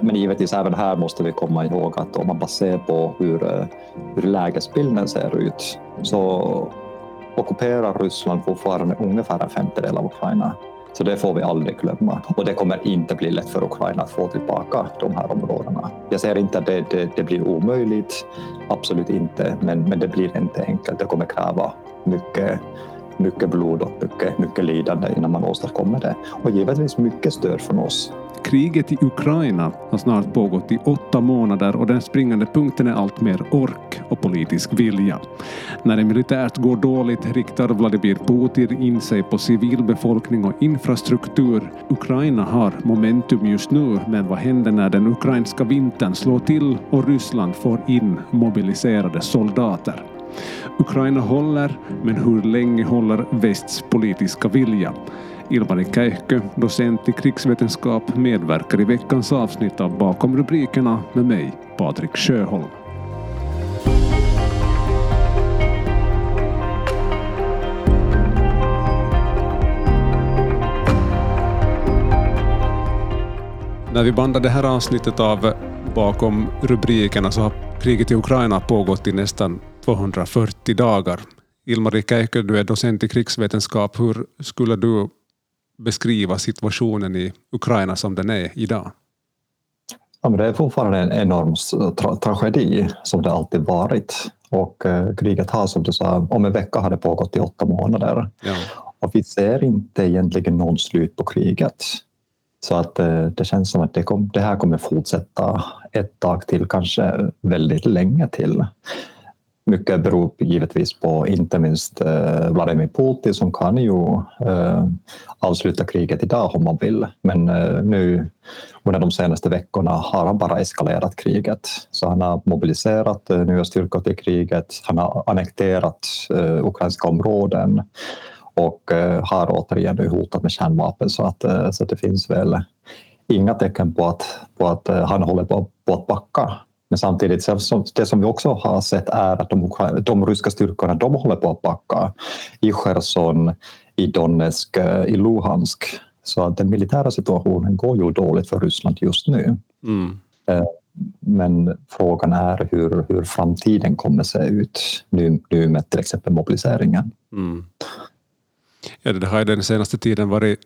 Men givetvis även här måste vi komma ihåg att om man bara ser på hur, eh, hur lägesbilden ser ut så ockuperar Ryssland fortfarande ungefär en femtedel av Ukraina. Så det får vi aldrig glömma. Och det kommer inte bli lätt för Ukraina att få tillbaka de här områdena. Jag säger inte att det, det, det blir omöjligt, absolut inte, men, men det blir inte enkelt. Det kommer kräva mycket, mycket blod och mycket, mycket lidande innan man åstadkommer det. Och givetvis mycket stöd från oss Kriget i Ukraina har snart pågått i åtta månader och den springande punkten är allt mer ork och politisk vilja. När det militärt går dåligt riktar Vladimir Putin in sig på civilbefolkning och infrastruktur. Ukraina har momentum just nu, men vad händer när den ukrainska vintern slår till och Ryssland får in mobiliserade soldater? Ukraina håller, men hur länge håller västs politiska vilja? Ilmari Käihkö, docent i krigsvetenskap, medverkar i veckans avsnitt av Bakom rubrikerna med mig, Patrik Sjöholm. När vi bandar det här avsnittet av Bakom rubrikerna så har kriget i Ukraina pågått i nästan 240 dagar. Ilmari Käihkö, du är docent i krigsvetenskap. Hur skulle du beskriva situationen i Ukraina som den är idag? Ja, det är fortfarande en enorm tra tragedi som det alltid varit. Och eh, kriget har, som du sa, om en vecka har det pågått i åtta månader. Ja. Och vi ser inte egentligen någon slut på kriget. Så att eh, det känns som att det, kom, det här kommer fortsätta ett tag till, kanske väldigt länge till. Mycket beror givetvis på inte minst eh, Vladimir Putin som kan ju eh, avsluta kriget idag om man vill. Men eh, nu under de senaste veckorna har han bara eskalerat kriget. Så han har mobiliserat eh, nya styrkor till kriget. Han har annekterat eh, ukrainska områden och eh, har återigen hotat med kärnvapen så att, så att det finns väl inga tecken på att, på att han håller på, på att backa. Men samtidigt, det som vi också har sett är att de, de ryska styrkorna de håller på att backa i Cherson, i Donetsk, i Luhansk. Så att den militära situationen går ju dåligt för Ryssland just nu. Mm. Eh, men frågan är hur, hur framtiden kommer se ut nu, nu med till exempel mobiliseringen. Mm. Ja, det har den senaste tiden varit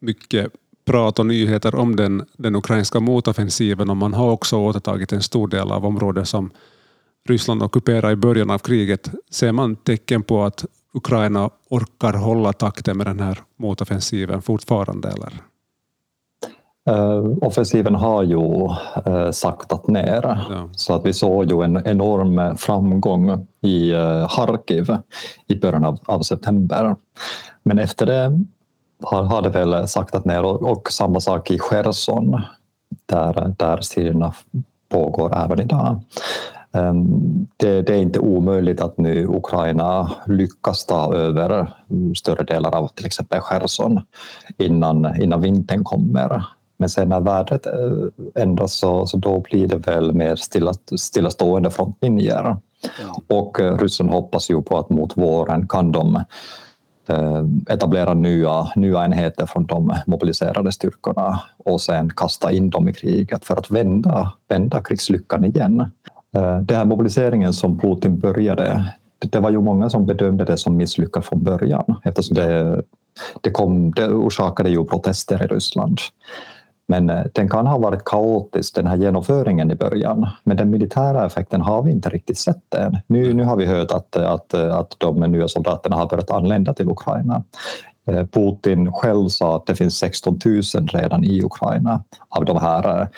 mycket prat och nyheter om den, den ukrainska motoffensiven och man har också återtagit en stor del av området som Ryssland ockuperade i början av kriget. Ser man tecken på att Ukraina orkar hålla takten med den här motoffensiven fortfarande? Eller? Uh, offensiven har ju uh, saktat ner, ja. så att vi såg ju en enorm framgång i uh, Harkiv i början av, av september. Men efter det har, har det väl saktat ner och, och samma sak i Cherson där, där striderna pågår även idag. Ehm, det, det, är inte omöjligt att nu Ukraina lyckas ta över större delar av till exempel Cherson innan, innan vintern kommer. Men sen när vädret eh, ändras så, så då blir det väl mer stilla, stillastående frontlinjer. Och eh, ryssen hoppas ju på att mot våren kan de Eh, etablera nya, nya enheter från de mobiliserade styrkorna och sen kasta in dem i kriget för att vända, vända krigslyckan igen. Eh, den här mobiliseringen som Putin började, det var ju många som bedömde det som misslyckat från början eftersom det, det, kom, det orsakade ju protester i Ryssland. Men eh, den kan ha varit kaotisk, den här genomföringen i början. Men den militära effekten har vi inte riktigt sett än. Nu, nu har vi hört att, att, att de nya soldaterna har börjat anlända till Ukraina. Eh, Putin själv sa att det finns 16 000 redan i Ukraina av de här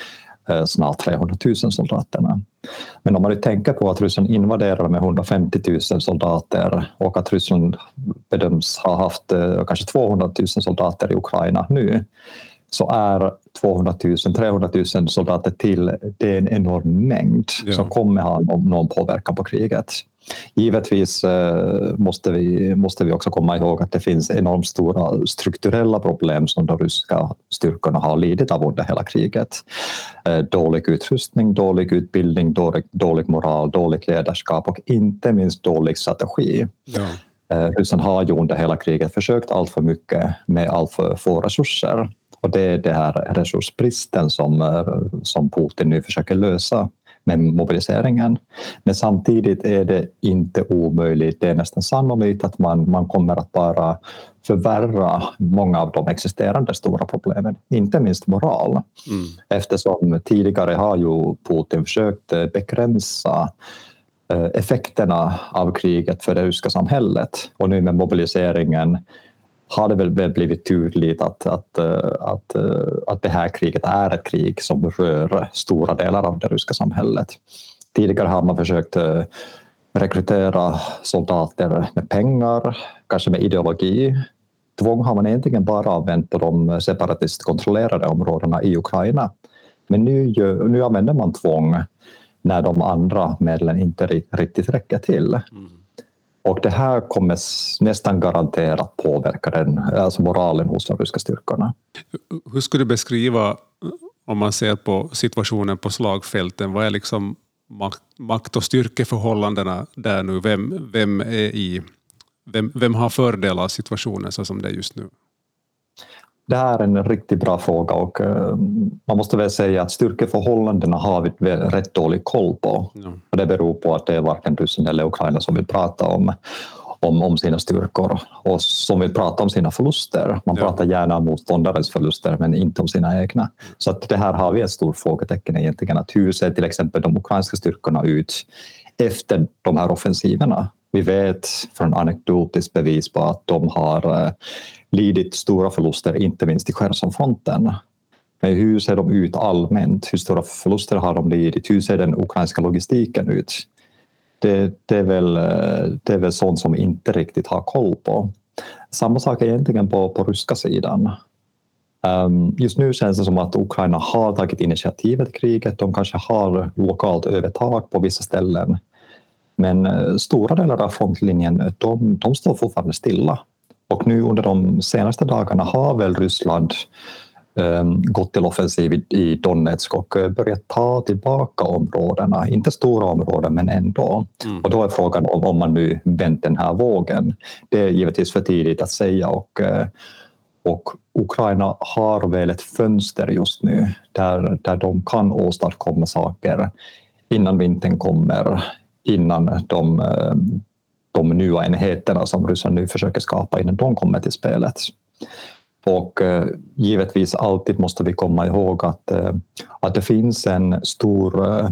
eh, snart 300 000 soldaterna. Men om man nu tänker på att Ryssland invaderar med 150 000 soldater och att Ryssland bedöms ha haft kanske 200 000 soldater i Ukraina nu så är 200 000, 300 000 soldater till, det är en enorm mängd ja. som kommer ha någon påverkan på kriget. Givetvis eh, måste vi, måste vi också komma ihåg att det finns enormt stora strukturella problem som de ryska styrkorna har lidit av under hela kriget. Eh, dålig utrustning, dålig utbildning, dålig, dålig moral, dåligt ledarskap och inte minst dålig strategi. Ja. Eh, Ryssland har ju under hela kriget försökt allt för mycket med allt för få resurser Och det är den här resursbristen som, som Putin nu försöker lösa med mobiliseringen. Men samtidigt är det inte omöjligt, det är nästan sannolikt att man, man kommer att bara förvärra många av de existerande stora problemen, inte minst moral. Mm. Eftersom tidigare har ju Putin försökt begränsa eh, effekterna av kriget för det ryska samhället och nu med mobiliseringen har det väl blivit tydligt att, att, eh, att, eh, att det här kriget är ett krig som rör stora delar av det ryska samhället. Tidigare har man försökt eh, rekrytera soldater med pengar, kanske med ideologi. Tvång har man egentligen bara använt på de separatistkontrollerade områdena i Ukraina. Men nu, nu använder man tvång när de andra medlen inte riktigt räcker till. Mm. Och det här kommer nästan garanterat påverka den, alltså moralen hos de ryska styrkorna. Hur skulle du beskriva, eh, om man ser på situationen på slagfälten, vad är liksom makt och styrkeförhållandena där nu? Vem, vem, är i, vem, vem har fördel av situationen så som det är just nu? Det här är en riktigt bra fråga och uh, man måste väl säga att styrkeförhållandena har vi rätt dålig koll på. Ja. Och det beror på att det är varken Ryssland eller Ukraina som vill prata om, om, om sina styrkor och som vill prata om sina förluster. Man ja. pratar gärna om motståndarens förluster men inte om sina egna. Så att det här har vi ett stort frågetecken egentligen. Att hur ser till exempel de ukrainska styrkorna ut efter de här offensiverna? Vi vet från anekdotiskt bevis på att de har uh, lidit stora förluster, inte minst i Chersonfronten. Men hur ser de ut allmänt? Hur stora förluster har de lidit? Hur ser den ukrainska logistiken ut? Det, det, är väl, eh, det är väl sånt som vi inte riktigt har koll på. Samma sak egentligen på, på ryska sidan. Um, just nu känns det som att Ukraina har tagit initiativet i kriget. De kanske har lokalt övertag på vissa ställen. Men eh, stora delar av frontlinjen de, de står fortfarande stilla. Och nu under de senaste dagarna har väl Ryssland um, gått till offensiv i, Donetsk och uh, börjat ta tillbaka områdena. Inte stora områden, men ändå. Mm. Och då är frågan om, om man nu vänt den här vågen. Det är givetvis för tidigt att säga. Och, uh, och Ukraina har väl ett fönster just nu där, där de kan åstadkomma saker innan vintern kommer, innan de uh, de nya enheterna som Ryssland nu försöker skapa innan de kommer till spelet. Och eh, givetvis alltid måste vi komma ihåg att, eh, att det finns en stor eh,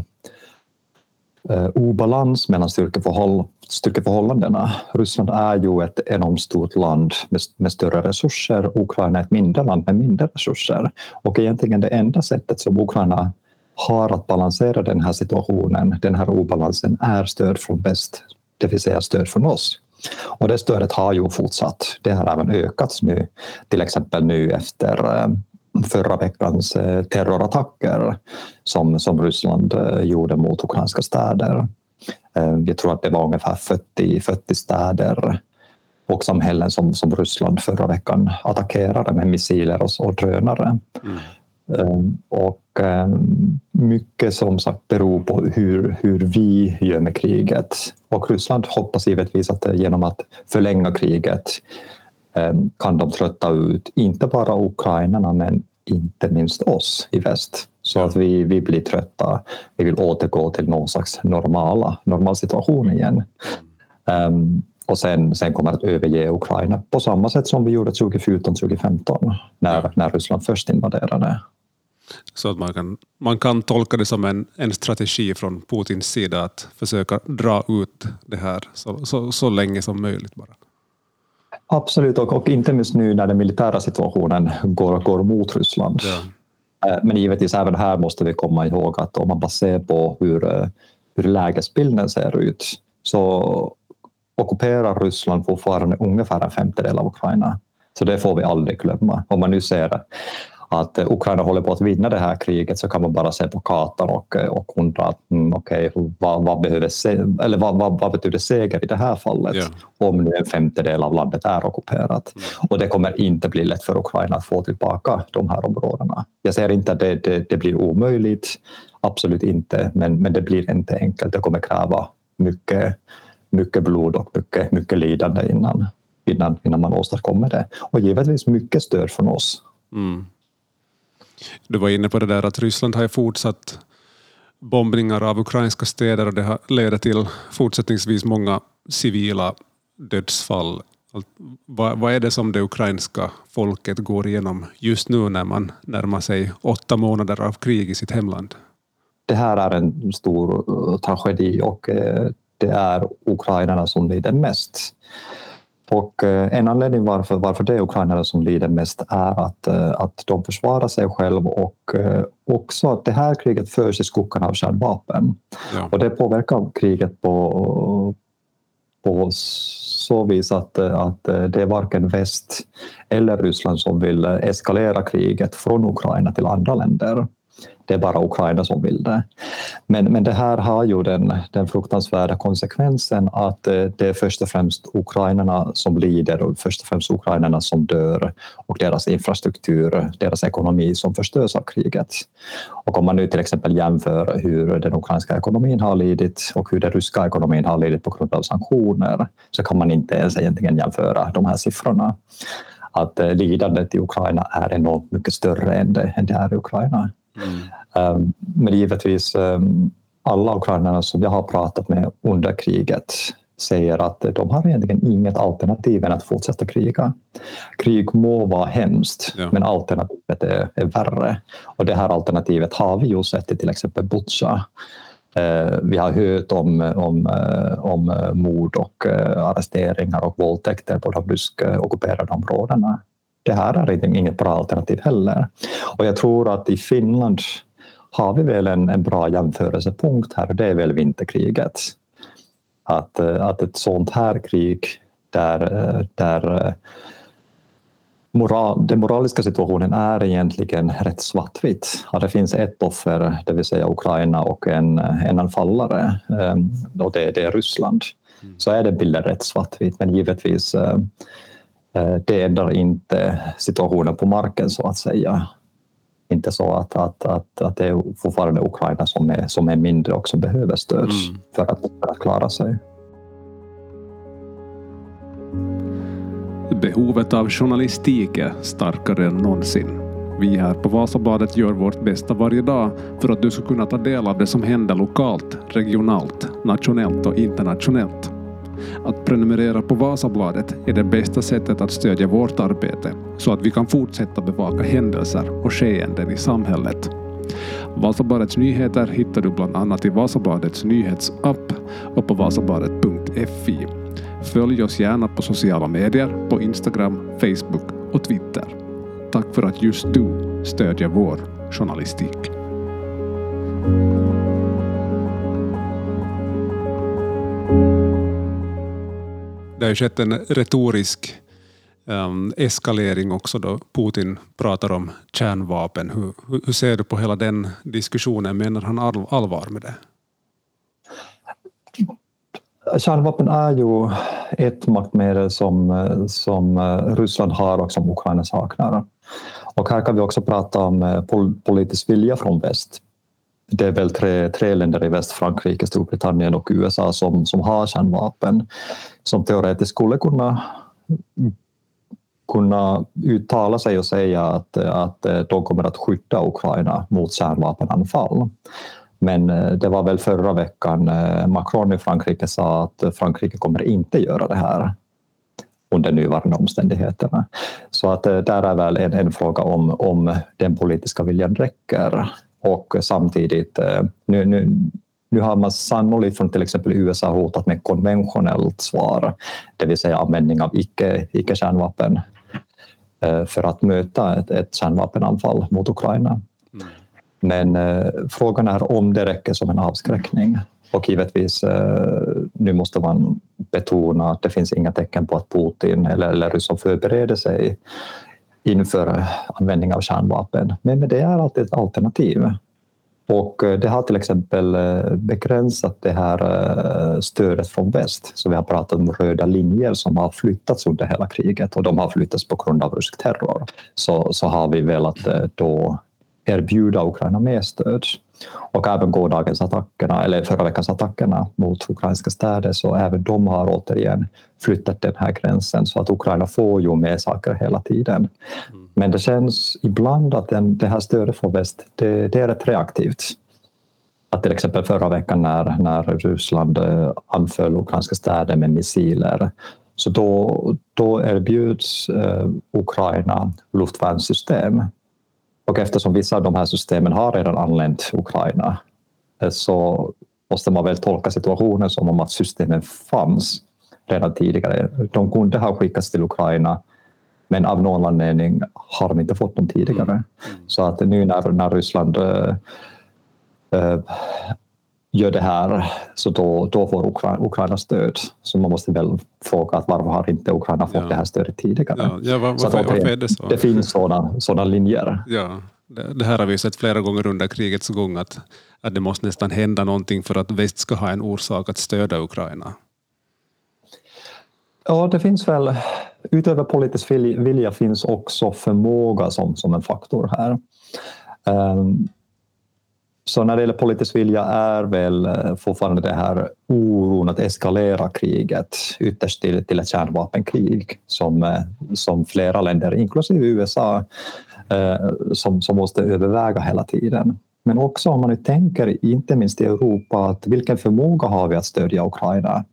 eh obalans mellan styrkeförhåll, styrkeförhållandena. Ryssland är ju ett enormt stort land med, med, större resurser. Ukraina är ett mindre land med mindre resurser. Och egentligen det enda sättet som Ukraina har att balansera den här situationen, den här obalansen, är stöd från väst det vill säga stöd från oss. Och det stödet har ju fortsatt. Det har även ökats nu, till exempel nu efter eh, förra veckans eh, terrorattacker som, som Ryssland eh, gjorde mot ukrainska städer. Jag tror att det var ungefär 40, 40 städer och samhällen som, som Ryssland förra veckan attackerade med missiler och, och drönare. Mm. Ehm, och ehm, mycket som sagt beror på hur, hur vi gör med kriget. Och Ryssland hoppas givetvis att genom att förlänga kriget ehm, kan de trötta ut inte bara ukrainarna men inte minst oss i väst. Så att vi, vi blir trötta. Vi vill återgå till någon slags normala, normal situation igen. Um, och sen, sen kommer att överge Ukraina på samma sätt som vi gjorde 2014-2015 när, när Ryssland först invaderade. Så att man kan, man kan tolka det som en, en strategi från Putins sida att försöka dra ut det här så, så, så länge som möjligt. bara. Absolut, och, och, inte minst nu när den militära situationen går, går mot Ryssland. Ja. Eh, men givetvis även här måste vi komma ihåg att om man bara ser på hur, eh, hur lägesbilden ser ut så ockuperar Ryssland fortfarande ungefär en femtedel av Ukraina. Så det får vi aldrig glömma. Om man nu ser att eh, Ukraina håller på att vinna det här kriget så kan man bara se på kartan och, eh, och undra att, mm, okay, vad, vad, behöver se, eller vad, vad, vad, betyder seger i det här fallet yeah. om nu en femtedel av landet är ockuperat. Mm. Och det kommer inte bli lätt för Ukraina att få tillbaka de här områdena. Jag säger inte att det, det, det blir omöjligt, absolut inte, men, men det blir inte enkelt. Det kommer kräva mycket, mycket blod och mycket, mycket lidande innan, innan, innan man åstadkommer det. Och givetvis mycket stöd från oss. Mm. Du var inne på det där att Ryssland har ju fortsatt bombningar av ukrainska städer och det leder till fortsättningsvis många civila dödsfall. Vad, vad är det som det ukrainska folket går igenom just nu när man närmar sig åtta månader av krig i sitt hemland? Det här är en stor eh, tragedi och eh, det är ukrainarna som lider mest. Och eh, en anledning varför, varför det är ukrainare som lider mest är att, att de försvarar sig själva och också att det här kriget förs i skuggan av kärnvapen. Ja. Och det påverkar kriget på, på så vis att, att det är varken väst eller Ryssland som vill eskalera kriget från Ukraina till andra länder. Det är bara Ukraina som vill det. Men, men det här har ju den, den fruktansvärda konsekvensen att eh, det är först och främst ukrainarna som lider och först och främst ukrainarna som dör och deras infrastruktur, deras ekonomi som förstörs av kriget. Och om man nu till exempel jämför hur den ukrainska ekonomin har lidit och hur den ryska ekonomin har lidit på grund av sanktioner så kan man inte ens egentligen jämföra de här siffrorna att eh, lidandet i Ukraina är enormt mycket större än det, än det är i Ukraina. Mm. Men givetvis, ehm, alla ukrainare som jag har pratat med under kriget säger att de har egentligen inget alternativ än att fortsätta kriga. Krig må vara hemskt, ja. men alternativet är, är värre. Och det här alternativet har vi ju sett i till exempel Butja. Eh, vi har hört om, om, eh, om mord och arresteringar och våldtäkter på de ryska ockuperade områdena det här är inget bra alternativ heller. Och jag tror att i Finland har vi väl en, en bra jämförelsepunkt här och det är väl vinterkriget. Att, eh, att ett sånt här krig där, eh, där eh, moral, den moraliska situationen är egentligen rätt svartvitt. Att det finns ett offer, det vill säga Ukraina, och en, en anfallare, och det, det är Ryssland. Mm. Så är den bilden rätt svartvit, men givetvis det ändrar inte situationen på marken så att säga. Inte så att, att, att, att det är fortfarande Ukraina som är, som är mindre och som behöver stöd mm. för, att, för att klara sig. Behovet av journalistik är starkare än någonsin. Vi här på Vasabadet gör vårt bästa varje dag för att du ska kunna ta del av det som händer lokalt, regionalt, nationellt och internationellt. Att prenumerera på Vasabladet är det bästa sättet att stödja vårt arbete så att vi kan fortsätta bevaka händelser och skeenden i samhället. Vasabladets nyheter hittar du bland annat i Vasabladets nyhetsapp och på vasabladet.fi. Följ oss gärna på sociala medier, på Instagram, Facebook och Twitter. Tack för att just du stödjer vår journalistik. Ju skett en retorisk um, eskalering också då Putin pratar om kärnvapen. Hur, hur, ser du på hela den diskussionen? Menar han allvar med det? Kärnvapen är ju ett maktmedel som, som eh, Ryssland har och som Ukraina saknar. Och här kan vi också prata om eh, politisk vilja från väst det är väl tre, tre länder i väst, Frankrike, Storbritannien och USA, som, som har kärnvapen som teoretiskt skulle kunna kunna uttala sig och säga att, att eh, de kommer att skydda Ukraina mot kärnvapenanfall. Men eh, det var väl förra veckan eh, Macron i Frankrike sa att Frankrike kommer inte göra det här under nuvarande omständigheterna. Så att där är väl en, en fråga om, om den politiska viljan räcker och samtidigt, eh, nu, nu, nu har man sannolikt från till exempel USA hotat med konventionellt svar, det vill säga användning av icke, icke-kärnvapen eh, för att möta ett, ett kärnvapenanfall mot Ukraina. Mm. Men eh, frågan är om det räcker som en avskräckning. Och givetvis, nu måste man betona att det finns inga tecken på att Putin eller, eller Ryssland förbereder sig inför användning av kärnvapen. Men det är alltid ett alternativ. Och eh, det har till exempel eh, begränsat det här eh, stödet från väst. Så vi har pratat om röda linjer som har flyttats under hela kriget och de har flyttats på grund av rysk terror. Så, så har vi velat då erbjuda Ukraina mer stöd. Och även gårdagens attackerna, eller förra veckans attackerna mot ukrainska städer, så även de har återigen flyttat den här gränsen så att Ukraina får ju med saker hela tiden. Mm. Men det känns ibland att den, det här stödet från väst, det, det är rätt reaktivt. Att till exempel förra veckan när, när Ryssland eh, anföll ukrainska städer med missiler, så då, då erbjuds eh, Ukraina luftvärnssystem och eftersom vissa av de här systemen har redan anlänt Ukraina eh, så måste man väl tolka situationen som om att systemen fanns redan tidigare. De kunde ha skickats till Ukraina men av någon anledning har de inte fått dem tidigare. Mm. Så att nu när, när Ryssland äh, äh, gör det här så då, då får Ukraina, Ukraina stöd. Så man måste väl fråga att varför har inte Ukraina fått ja. det här stödet tidigare? Ja, ja, var, varför, så att, varför det? Det finns sådana, sådana linjer. Ja, det, det, här har vi sett flera gånger under krigets gång att, att det måste nästan hända någonting för att väst ska ha en orsak att stödja Ukraina. Ja, det finns väl utöver politisk vilja finns också förmåga som, som en faktor här. Um, så när det gäller politisk vilja är väl eh, fortfarande det här oron att eskalera kriget ytterst till, till ett kärnvapenkrig som, eh, som flera länder, inklusive USA, eh, som, som måste överväga hela tiden. Men också om man nu tänker, inte minst i Europa, att vilken förmåga har vi att stödja Ukraina?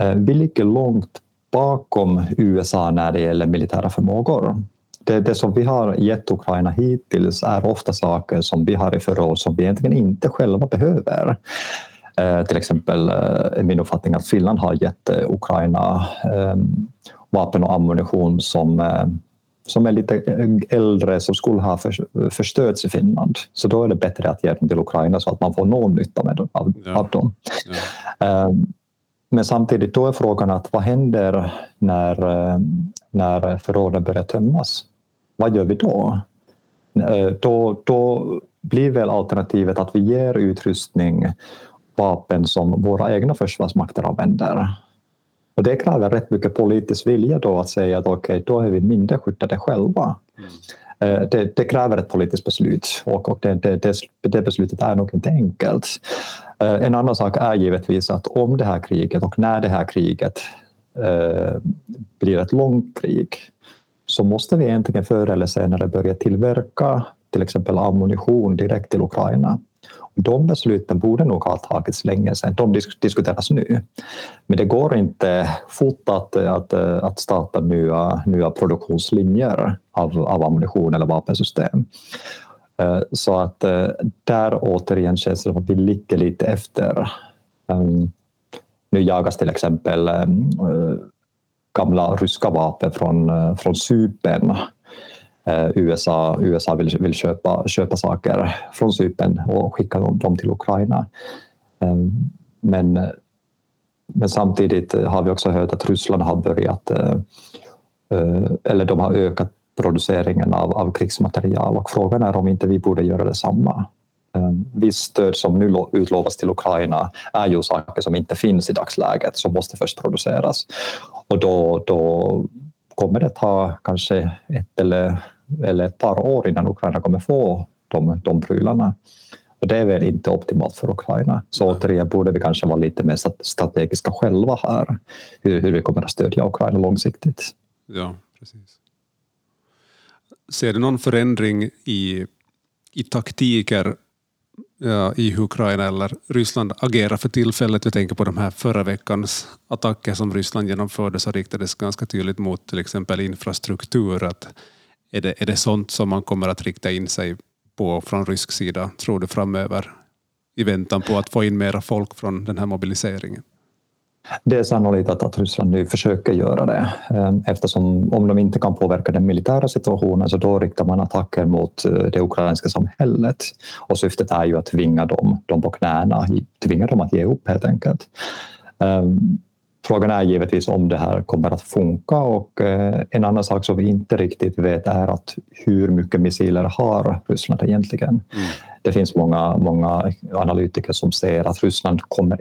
Eh, vi ligger långt bakom USA när det gäller militära förmågor det, det, som vi har gett Ukraina hittills är ofta saker som vi har i förråd som vi egentligen inte själva behöver. Eh, till exempel eh, min uppfattning att Finland har gett eh, Ukraina eh, vapen och ammunition som eh, som är lite äldre som skulle ha för, förstörts i Finland. Så då är det bättre att ge dem till Ukraina så att man får någon nytta med, av, ja. av dem. Ja. Eh, men samtidigt då är frågan att vad händer när, när förråden börjar tömmas? Vad gör vi då? Eh, då, då blir väl alternativet att vi ger utrustning, vapen som våra egna försvarsmakter använder. Och det kräver rätt mycket politisk vilja då att säga att okej, okay, då är vi mindre skyddade själva. Mm. Eh, det, det, kräver ett politiskt beslut och, och det, det, det, beslutet är nog inte enkelt. Eh, en annan sak är givetvis att om det här kriget och när det här kriget eh, blir ett långt krig så måste vi egentligen förr eller senare börja tillverka till exempel ammunition direkt till Ukraina. De besluten borde nog ha tagits länge sedan. De diskuteras nu. Men det går inte fort att, att, att starta nya, nya produktionslinjer av, av ammunition eller vapensystem. Eh, så att eh, där återigen känns det som att vi ligger lite efter. Ehm, nu jagas till exempel ehm, eh, gamla ryska vapen från, eh, från Cypern. Eh, USA, USA vill, vill köpa, köpa saker från Cypern och skicka dem till Ukraina. Ehm, men, men samtidigt har vi också hört att Ryssland har börjat, eh, eller de har ökat produceringen av, av krigsmaterial och frågan är om inte vi borde göra detsamma. Ehm, Visst stöd som nu utlovas till Ukraina är ju saker som inte finns i dagsläget, som måste först produceras. Och då, då kommer det ta kanske ett eller, eller ett par år innan Ukraina kommer få de, de prylarna. Och det är väl inte optimalt för Ukraina. Så återigen borde vi kanske vara lite mer strategiska själva här, hur, hur vi kommer att stödja Ukraina långsiktigt. Ja, precis. Ser du någon förändring i, i taktiker ja, i Ukraina eller Ryssland agerar för tillfället. Jag tänker på de här förra veckans attacker som Ryssland genomförde så riktades ganska tydligt mot till exempel infrastruktur. Att är, det, är det sånt som man kommer att rikta in sig på från rysk sida, tror du, framöver i väntan på att få in mera folk från den här mobiliseringen? Det är sannolikt att, att Ryssland nu försöker göra det eh, eftersom om de inte kan påverka den militära situationen så då riktar man attacker mot eh, det ukrainska samhället och syftet är ju att tvinga dem, dem på knäna, tvinga dem att ge upp helt enkelt. Um, Frågan är givetvis om det här kommer att funka och eh, en annan sak som vi inte riktigt vet är att hur mycket missiler har Ryssland egentligen? Mm. Det finns många, många analytiker som säger att Ryssland kommer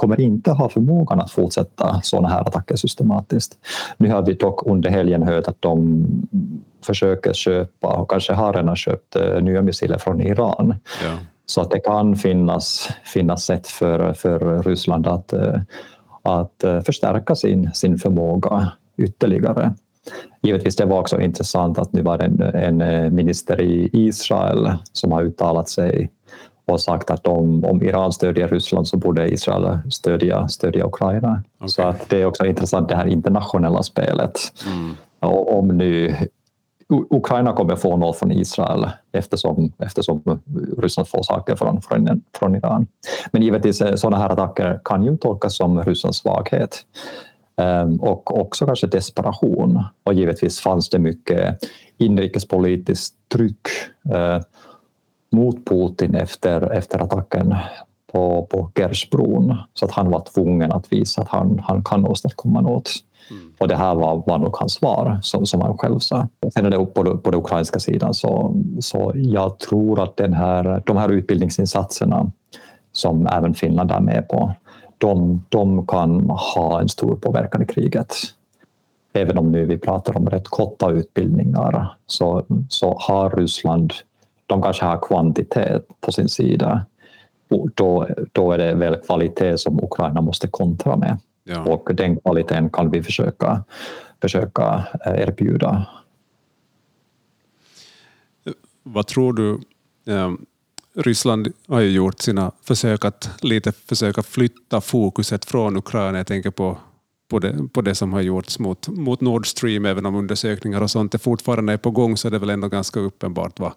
kommer inte ha förmågan att fortsätta sådana här attacker systematiskt. Nu har vi dock under helgen hört att de försöker köpa och kanske har redan köpt nya missiler från Iran. Ja. Så att det kan finnas, finnas sätt för, för Ryssland att, att förstärka sin, sin förmåga ytterligare. Givetvis det var också intressant att nu var det en, en minister i Israel som har uttalat sig och sagt att om, om Iran stödjer Ryssland så borde Israel stödja, stödja Ukraina. Okay. Så att det är också intressant det här internationella spelet. Mm. Och om nu Ukraina kommer få något från Israel eftersom, eftersom Ryssland får saker från, från, från Iran. Men givetvis eh, sådana här attacker kan ju tolkas som Rysslands svaghet ehm, och också kanske desperation. Och givetvis fanns det mycket inrikespolitiskt tryck eh, mot Putin efter, efter attacken på, på Gersbron. Så att han var tvungen att visa att han, han kan åstadkomma något. Mm. Och det här var, var nog hans svar, som, som han själv sa. Sen är det på, på den ukrainska sidan, så, så jag tror att den här, de här utbildningsinsatserna som även Finland är med på, de, de kan ha en stor påverkan i kriget. Även om nu vi pratar om rätt korta utbildningar så, så har Ryssland de kanske har kvantitet på sin sida. Då, då är det väl kvalitet som Ukraina måste kontra med. Ja. Och den kvaliteten kan vi försöka, försöka eh, erbjuda. Vad tror du? Ehm, Ryssland har ju gjort sina försök att lite försöka flytta fokuset från Ukraina. Jag tänker på på det, på det som har gjorts mot, mot Nord Stream, även om undersökningar och sånt är fortfarande är på gång, så är det väl ändå ganska uppenbart vad,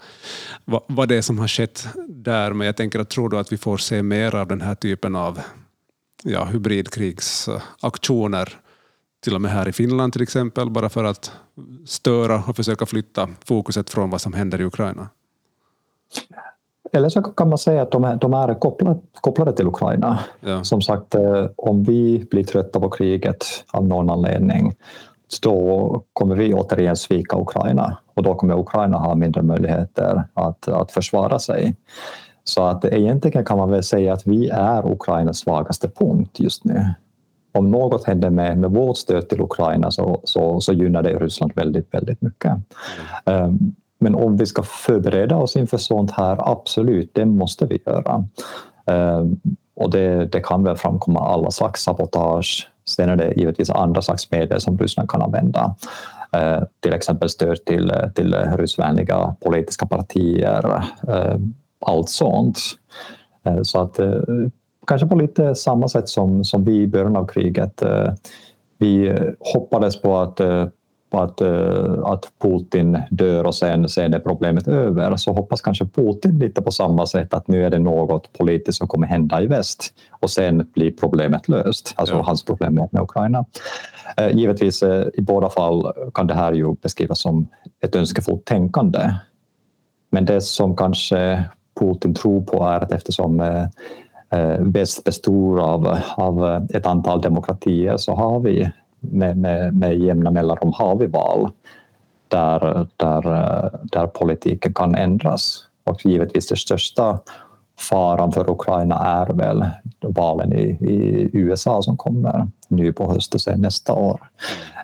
vad, vad det är som har skett där. Men jag tänker att tror du att vi får se mer av den här typen av ja, hybridkrigsaktioner, till och med här i Finland till exempel, bara för att störa och försöka flytta fokuset från vad som händer i Ukraina? Eller så kan man säga att de är, de är kopplade, kopplade till Ukraina. Ja. Som sagt, eh, om vi blir trötta på kriget av någon anledning, då kommer vi återigen svika Ukraina och då kommer Ukraina ha mindre möjligheter att, att försvara sig. Så att egentligen kan man väl säga att vi är Ukrainas svagaste punkt just nu. Om något händer med, med vårt stöd till Ukraina så, så, så gynnar det Ryssland väldigt, väldigt mycket. Um, men om vi ska förbereda oss inför sånt här, absolut, det måste vi göra. Ehm, och det, det kan väl framkomma alla slags sabotage. Sen är det givetvis andra slags medel som Ryssland kan använda. Ehm, till exempel stöd till, till ryssvänliga politiska partier, ehm, allt sånt. Så att eh, kanske på lite samma sätt som, som vi i början av kriget. Vi hoppades på att eh, eh, att, eh, att Putin dör och sen, sen är problemet över, så hoppas kanske Putin lite på samma sätt att nu är det något politiskt som kommer hända i väst och sen blir problemet löst, alltså ja. hans problem med Ukraina. Eh, givetvis eh, i båda fall kan det här ju beskrivas som ett önskefullt tänkande. Men det som kanske Putin tror på är att eftersom väst består av, av ett antal demokratier så har vi med, med, med jämna mellanrum har vi val där, där, där politiken kan ändras. Och givetvis den största faran för Ukraina är väl valen i, i USA som kommer nu på hösten sen nästa år.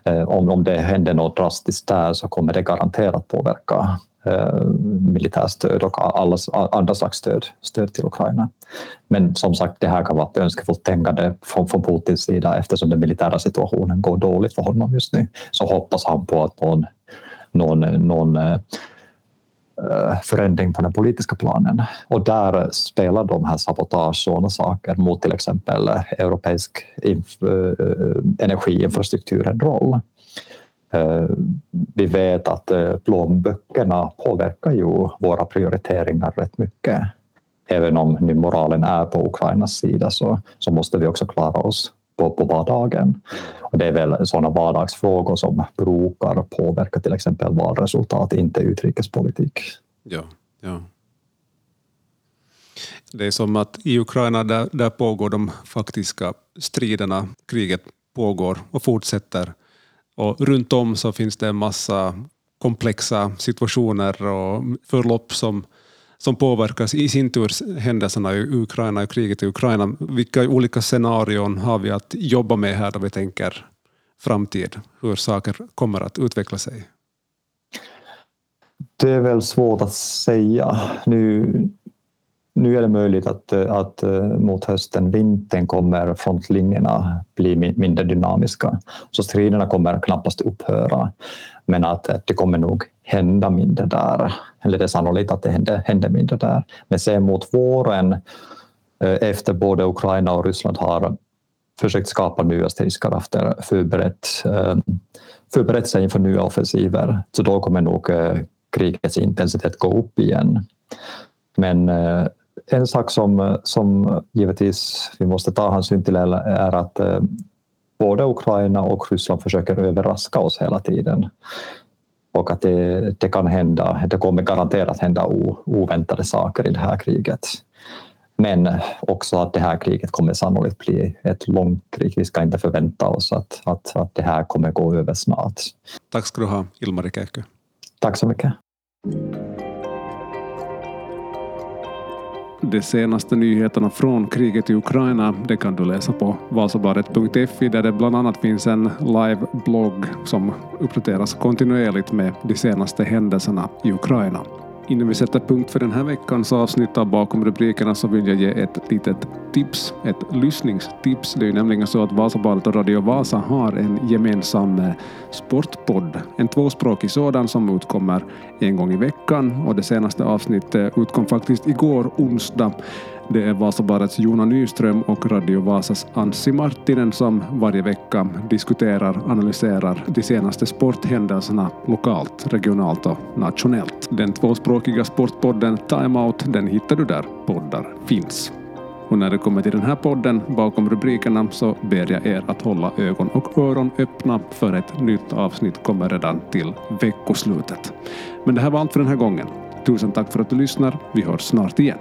Eh, om, om det händer något drastiskt där så kommer det garanterat påverka Eh, militärstöd och alla andra slags stöd, stöd till Ukraina. Men som sagt, det här kan vara ett önskefullt tänkande från, från Putins sida eftersom den militära situationen går dåligt för honom just nu. Så hoppas han på att någon, någon, någon äh, förändring på den politiska planen. Och där spelar de här sabotage sådana saker mot till exempel europeisk inf, äh, energiinfrastruktur en roll. Eh, vi vet att eh, plånböckerna påverkar ju våra prioriteringar rätt mycket. Även om nu moralen är på Ukrainas sida så, så måste vi också klara oss på, på vardagen. Och det är väl sådana vardagsfrågor som brukar påverka till exempel valresultat, inte utrikespolitik. Ja, ja. Det är som att i Ukraina där, där pågår de faktiska striderna, kriget pågår och fortsätter och runt om så finns det en massa komplexa situationer och förlopp som, som påverkas i sin tur händelserna i Ukraina och kriget i Ukraina. Vilka olika scenarion har vi att jobba med här då vi tänker framtid, hur saker kommer att utveckla sig? Det är väl svårt att säga. Nu, nu är det möjligt att, eh, att eh, mot hösten, vintern, kommer frontlinjerna bli mindre dynamiska. Så striderna kommer knappast upphöra. Men att det kommer nog hända mindre där. Eller det är sannolikt att det händer, händer mindre där. Men sen mot våren, eh, efter både Ukraina och Ryssland har försökt skapa nya stridskrafter, förberett, förberett sig inför nya offensiver, så då kommer nog krigets intensitet gå upp igen. Men en sak som, som givetvis vi måste ta hänsyn till är att både Ukraina och Ryssland försöker överraska oss hela tiden. Och att det, det kan hända, det kommer garanterat hända oväntade saker i det här kriget. Men också att det här kriget kommer sannolikt bli ett långt krig. Vi ska inte förvänta oss att, att, att det här kommer gå över snart. Tack ska du ha, Ilmari Käykö. Tack så mycket. De senaste nyheterna från kriget i Ukraina det kan du läsa på vasabaret.fi där det bland annat finns en live-blogg som uppdateras kontinuerligt med de senaste händelserna i Ukraina. Innan vi sätter punkt för den här veckans avsnitt av Bakom rubrikerna så vill jag ge ett litet tips, ett lyssningstips. Det är ju nämligen så att Vasabadet och Radio Vasa har en gemensam eh, sportpodd. En tvåspråkig sådan som utkommer en gång i veckan och det senaste avsnittet utkom faktiskt igår onsdag det är Vasabarets Jona Nyström och Radio Vasas Anssi Marttinen som varje vecka diskuterar, analyserar de senaste sporthändelserna lokalt, regionalt och nationellt. Den tvåspråkiga sportpodden Time Out, den hittar du där poddar finns. Och när det kommer till den här podden bakom rubrikerna så ber jag er att hålla ögon och öron öppna för ett nytt avsnitt kommer redan till veckoslutet. Men det här var allt för den här gången. Tusen tack för att du lyssnar. Vi hörs snart igen.